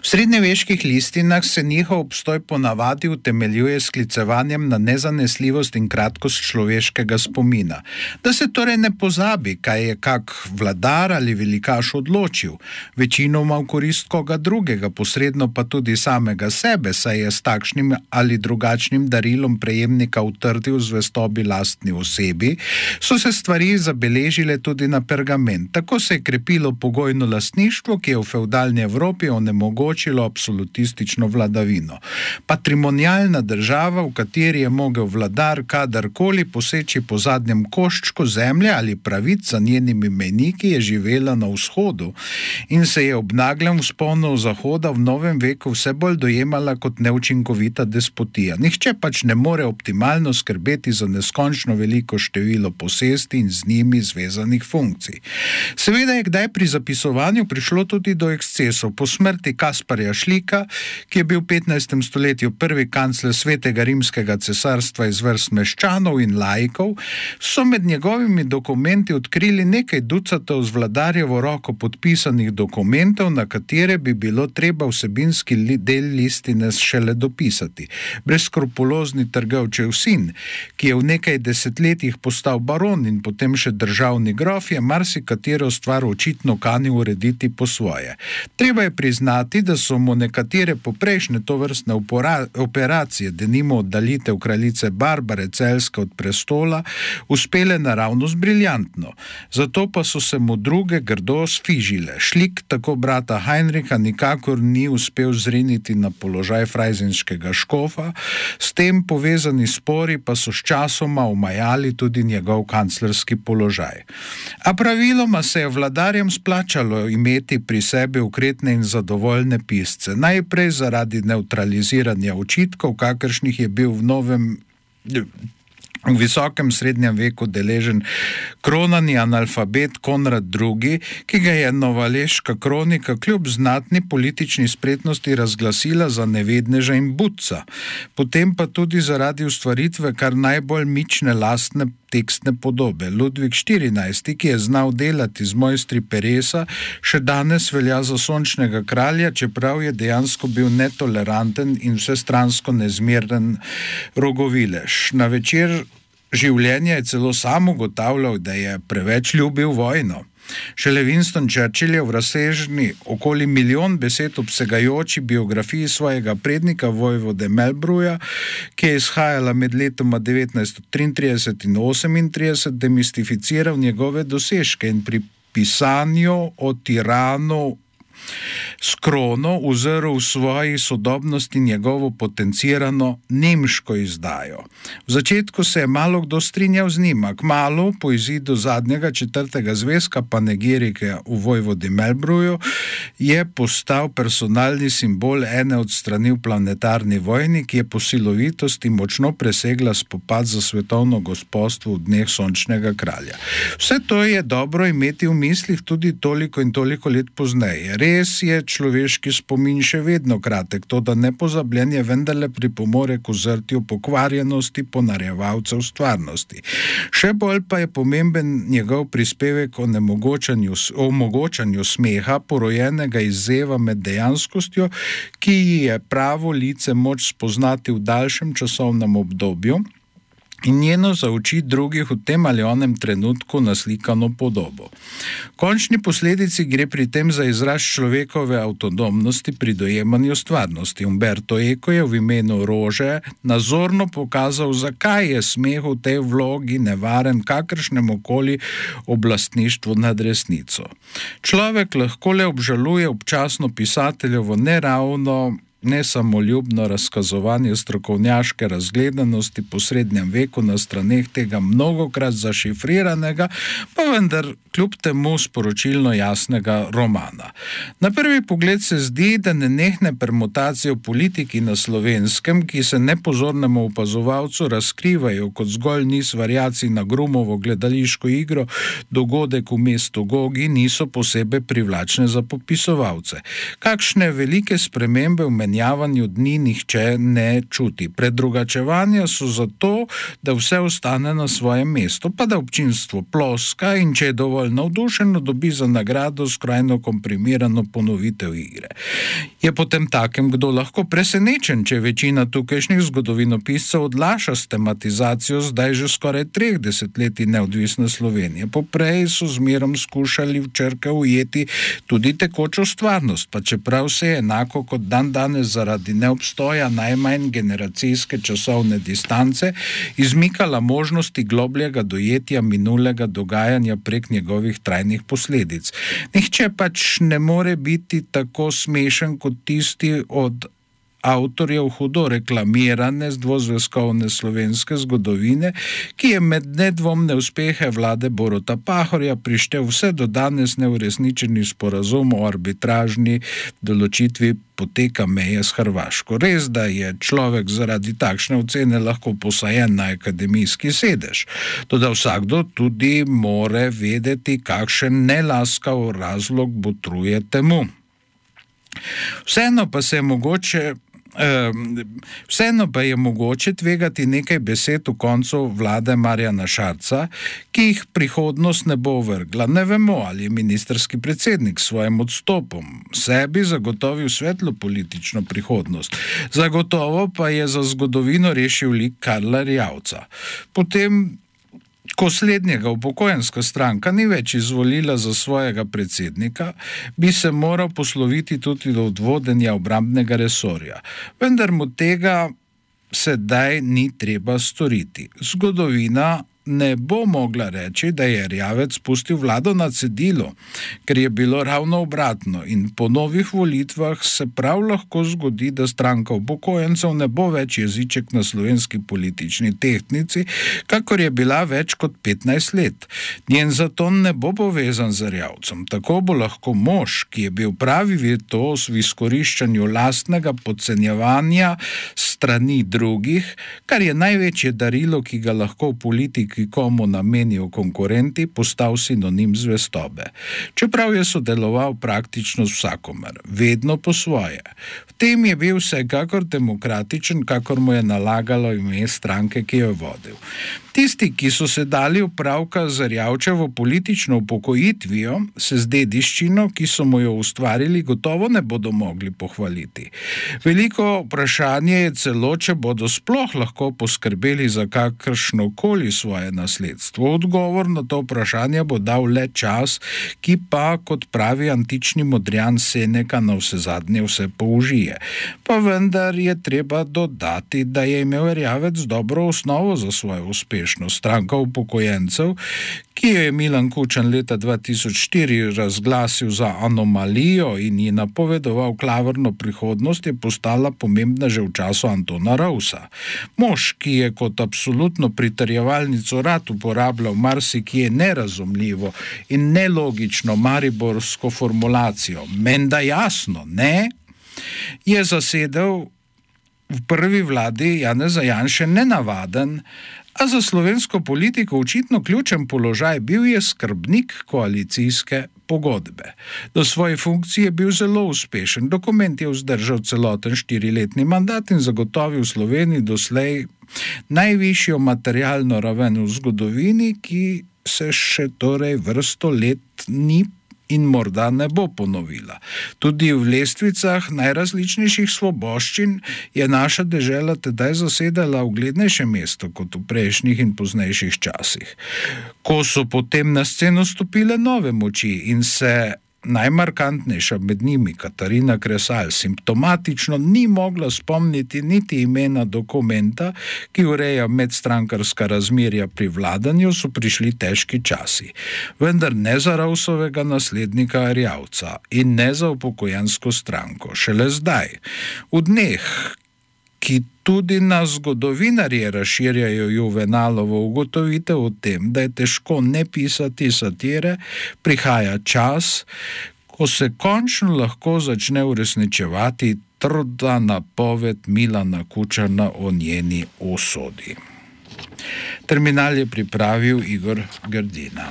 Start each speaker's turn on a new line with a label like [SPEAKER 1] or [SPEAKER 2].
[SPEAKER 1] V srednjeveških listinah se njihov obstoj ponavadi utemeljuje s klicevanjem na nezanesljivost in kratkost človeškega spomina. Da se torej ne pozabi, kaj je kak vladar ali velikaš odločil, večinoma v korist koga drugega, posredno pa tudi samega sebe, saj je s takšnim ali drugačnim darilom prejemnika utrdil zvestobi lastni osebi, so se stvari zabeležile tudi na pergament. Tako se je krepilo pogojno lastništvo, ki je v feudalni Evropi onemogočilo omogočilo absolutistično vladavino. Patrimonialna država, v kateri je mogel vladar kadarkoli poseči po zadnjem koščku zemlje ali pravic za njenimi meniki, je živela na vzhodu in se je ob naglem vzponu zahoda v novem veku vse bolj dojemala kot neučinkovita despotija. Nihče pač ne more optimalno skrbeti za neskončno veliko število posesti in z njimi zvezanih funkcij. Seveda je kdaj pri zapisovanju prišlo tudi do ekscesov. Po smrti Kas Kasparja Šlika, ki je bil v 15. stoletju prvi kancler svetega rimskega cesarstva iz vrst meščanov in laikov, so med njegovimi dokumenti odkrili nekaj ducatov z vladarjevo roko podpisanih dokumentov, na katere bi bilo treba vsebinski del listine šele dopisati. Brezkrupulozni trgovčev sin, ki je v nekaj desetletjih postal baron in potem še državni grof, je marsikatero stvar očitno kanil urediti po svoje. Treba je priznati, da so mu nekatere poprejšnje to vrstne operacije, denimo oddalitev kraljice Barbare Celske od prestola, uspele naravnost briljantno. Zato pa so se mu druge grdo sfižile. Šlik tako brata Heinricha nikakor ni uspel zriniti na položaj frajzenskega škofa, s tem povezani spori pa so s časoma omajali tudi njegov kanclerski položaj. A praviloma se je vladarjem splačalo imeti pri sebi ukretne in zadovoljne pisce. Najprej zaradi neutraliziranja očitkov, kakršnih je bil v novem. V visokem srednjem veku deležen kronani analfabet Konrad II., ki ga je novaleška kronika kljub znatni politični spretnosti razglasila za nevedneža in budca, potem pa tudi zaradi ustvaritve kar najbolj mične lastne tekstne podobe. Ludvik XIV., ki je znal delati z mojstri Peresa, še danes velja za sončnega kralja, čeprav je dejansko bil netoleranten in vsestransko nezmeren rogovilež. Na večer življenja je celo sam ugotavljal, da je preveč ljubil vojno. Šele Winston Churchill je v razsežni okoli milijon besed obsegajoči biografiji svojega prednika Vojvode Melbruja, ki je izhajala med letoma 1933 in 1938, demistificiral njegove dosežke in pri pisanju o tiranu skrono uzrl v svoji sodobnosti njegovo potencirano nemško izdajo. V začetku se je malo kdo strinjal z njim, a kmalo po izidu zadnjega četrtega zvezka Panegirike v Vojvodi Melbruju je postal personalni simbol ene od strani v planetarni vojni, ki je po silovitosti močno presegla spopad za svetovno gospodstvo v dneh sončnega kralja. Vse to je dobro imeti v mislih tudi toliko in toliko let pozneje. Res je človeški spomin še vedno kratek, to da nepozabljenje vendarle pripomore k ozrtju pokvarjenosti ponarjevalcev stvarnosti. Še bolj pa je pomemben njegov prispevek o omogočanju smeha, porojenega izzeva med dejanskostjo, ki ji je pravo lice moč spoznati v daljšem časovnem obdobju in njeno za oči drugih v tem ali onem trenutku naslikano podobo. Končni posledici gre pri tem za izraz človekove avtonomnosti pri dojemanju stvarnosti. Umberto Eco je v imenu Rože nazorno pokazal, zakaj je smeh v tej vlogi nevaren kakršnemu koli oblastništvu nad resnico. Človek lahko le obžaluje občasno pisateljevo neravno nesamoljubno razkazovanje strokovnjaške razgledanosti po srednjem veku na straneh tega mnogokrat zašifriranega, pa vendar kljub temu sporočilno jasnega romana. Na prvi pogled se zdi, da ne nehne permutacije v politiki na slovenskem, ki se nepozornemu opazovalcu razkrivajo kot zgolj niz variacij na Grumovo gledališko igro, dogodek v mestu Gogi niso posebej privlačne za popisovalce. Kakšne velike spremembe v zamenjavanju dni nihče ne čuti. Predrugačevanja so zato, da vse ostane na svojem mestu, pa da občinstvo ploska in če je dovolj navdušeno, dobi za nagrado skrajno komprimirano ponovitev igre. Je potem takem, kdo lahko presenečen, če večina tukajšnjih zgodovinopiscev odlaša s tematizacijo zdaj že skoraj treh desetletij neodvisne Slovenije. Poprej so zmerom skušali v črke ujeti tudi tekočo stvarnost, pa čeprav se je enako kot dan danes zaradi neobstoja najmanj generacijske časovne distance izmikala možnosti globljega dojetja minulega dogajanja prek njegovih trajnih posledic. Nihče pač ne more biti tako smešen kot tisti od avtorjev hudo reklamirane z dvozvezkovne slovenske zgodovine, ki je med nedvomne uspehe vlade Borota Pahorja prištev vse do danes neurešničeni sporazum o arbitražni določitvi poteka meje s Hrvaško. Res, da je človek zaradi takšne ocene lahko posajen na akademijski sedež. Toda vsakdo tudi more vedeti, kakšen nelaskav razlog botruje temu. Vseeno pa se je mogoče Vseeno pa je mogoče tvegati nekaj besed v koncu vlade Marjana Šarca, ki jih prihodnost ne bo vrgla. Ne vemo, ali je ministerski predsednik s svojim odstopom sebi zagotovil svetlo politično prihodnost. Zagotovo pa je za zgodovino rešil lik Karla Rjavca. Potem Ko slednjega upokojenska stranka ni več izvolila za svojega predsednika, bi se moral posloviti tudi od vodenja obrambnega resorja. Vendar mu tega sedaj ni treba storiti. Zgodovina ne bo mogla reči, da je Rjavec spustil vlado na cedilo, ker je bilo ravno obratno in po novih volitvah se prav lahko zgodi, da stranka upokojencev ne bo več jeziček na slovenski politični tehnici, kakor je bila več kot 15 let. Njen zaton ne bo povezan z Rjavcem. Tako bo lahko mož, ki je bil pravi virtuos v izkoriščanju lastnega podcenjevanja strani drugih, kar je največje darilo, ki ga lahko v politiki ki komu namenijo konkurenti, postal sinonim zvestobe. Čeprav je sodeloval praktično z vsakomer, vedno po svoje. V tem je bil vsekakor demokratičen, kakor mu je nalagalo ime stranke, ki jo je vodil. Tisti, ki so se dali upravka z Rjavčevo politično upokojitvijo, se z dediščino, ki so mu jo ustvarili, gotovo ne bodo mogli pohvaliti. Veliko vprašanje je celo, če bodo sploh lahko poskrbeli za kakršno koli svoje nasledstvo. Odgovor na to vprašanje bo dal le čas, ki pa, kot pravi antični modrjan Seneka, na vse zadnje vse použije. Pa vendar je treba dodati, da je imel Rjavec dobro osnovo za svoje uspešnost uspešno stranko upokojencev, ki jo je Milan Kučan leta 2004 razglasil za anomalijo in ji napovedoval klavrno prihodnost, je postala pomembna že v času Antona Rausa. Mož, ki je kot absolutno pritrjevalnico rad uporabljal marsikje nerazumljivo in nelogično mariborsko formulacijo, menda jasno, ne, je zasedel v prvi vladi Janeza Janše nenavaden, a za slovensko politiko očitno ključen položaj bil je skrbnik koalicijske pogodbe. Do svoje funkcije je bil zelo uspešen, dokument je vzdržal celoten štiriletni mandat in zagotovil Sloveniji doslej najvišjo materialno raven v zgodovini, ki se še torej vrsto let ni in morda ne bo ponovila. Tudi v lestvicah najrazličnejših svoboščin je naša država tedaj zasedala uglednejše mesto kot v prejšnjih in poznejših časih. Ko so potem na sceno stopile nove moči in se Najmarkantnejša med njimi, Katarina Kresal, simptomatično ni mogla spomniti niti imena dokumenta, ki ureja medstrankarska razmerja pri vladanju, so prišli težki časi. Vendar ne za Rausovega naslednika Arjavca in ne za upokojensko stranko. Šele zdaj, v dneh, ki tudi na zgodovinarje razširjajo Juvenalovo ugotovitev o tem, da je težko ne pisati satire, prihaja čas, ko se končno lahko začne uresničevati trda napoved Milana Kučana o njeni osodi. Terminal je pripravil Igor Grdina.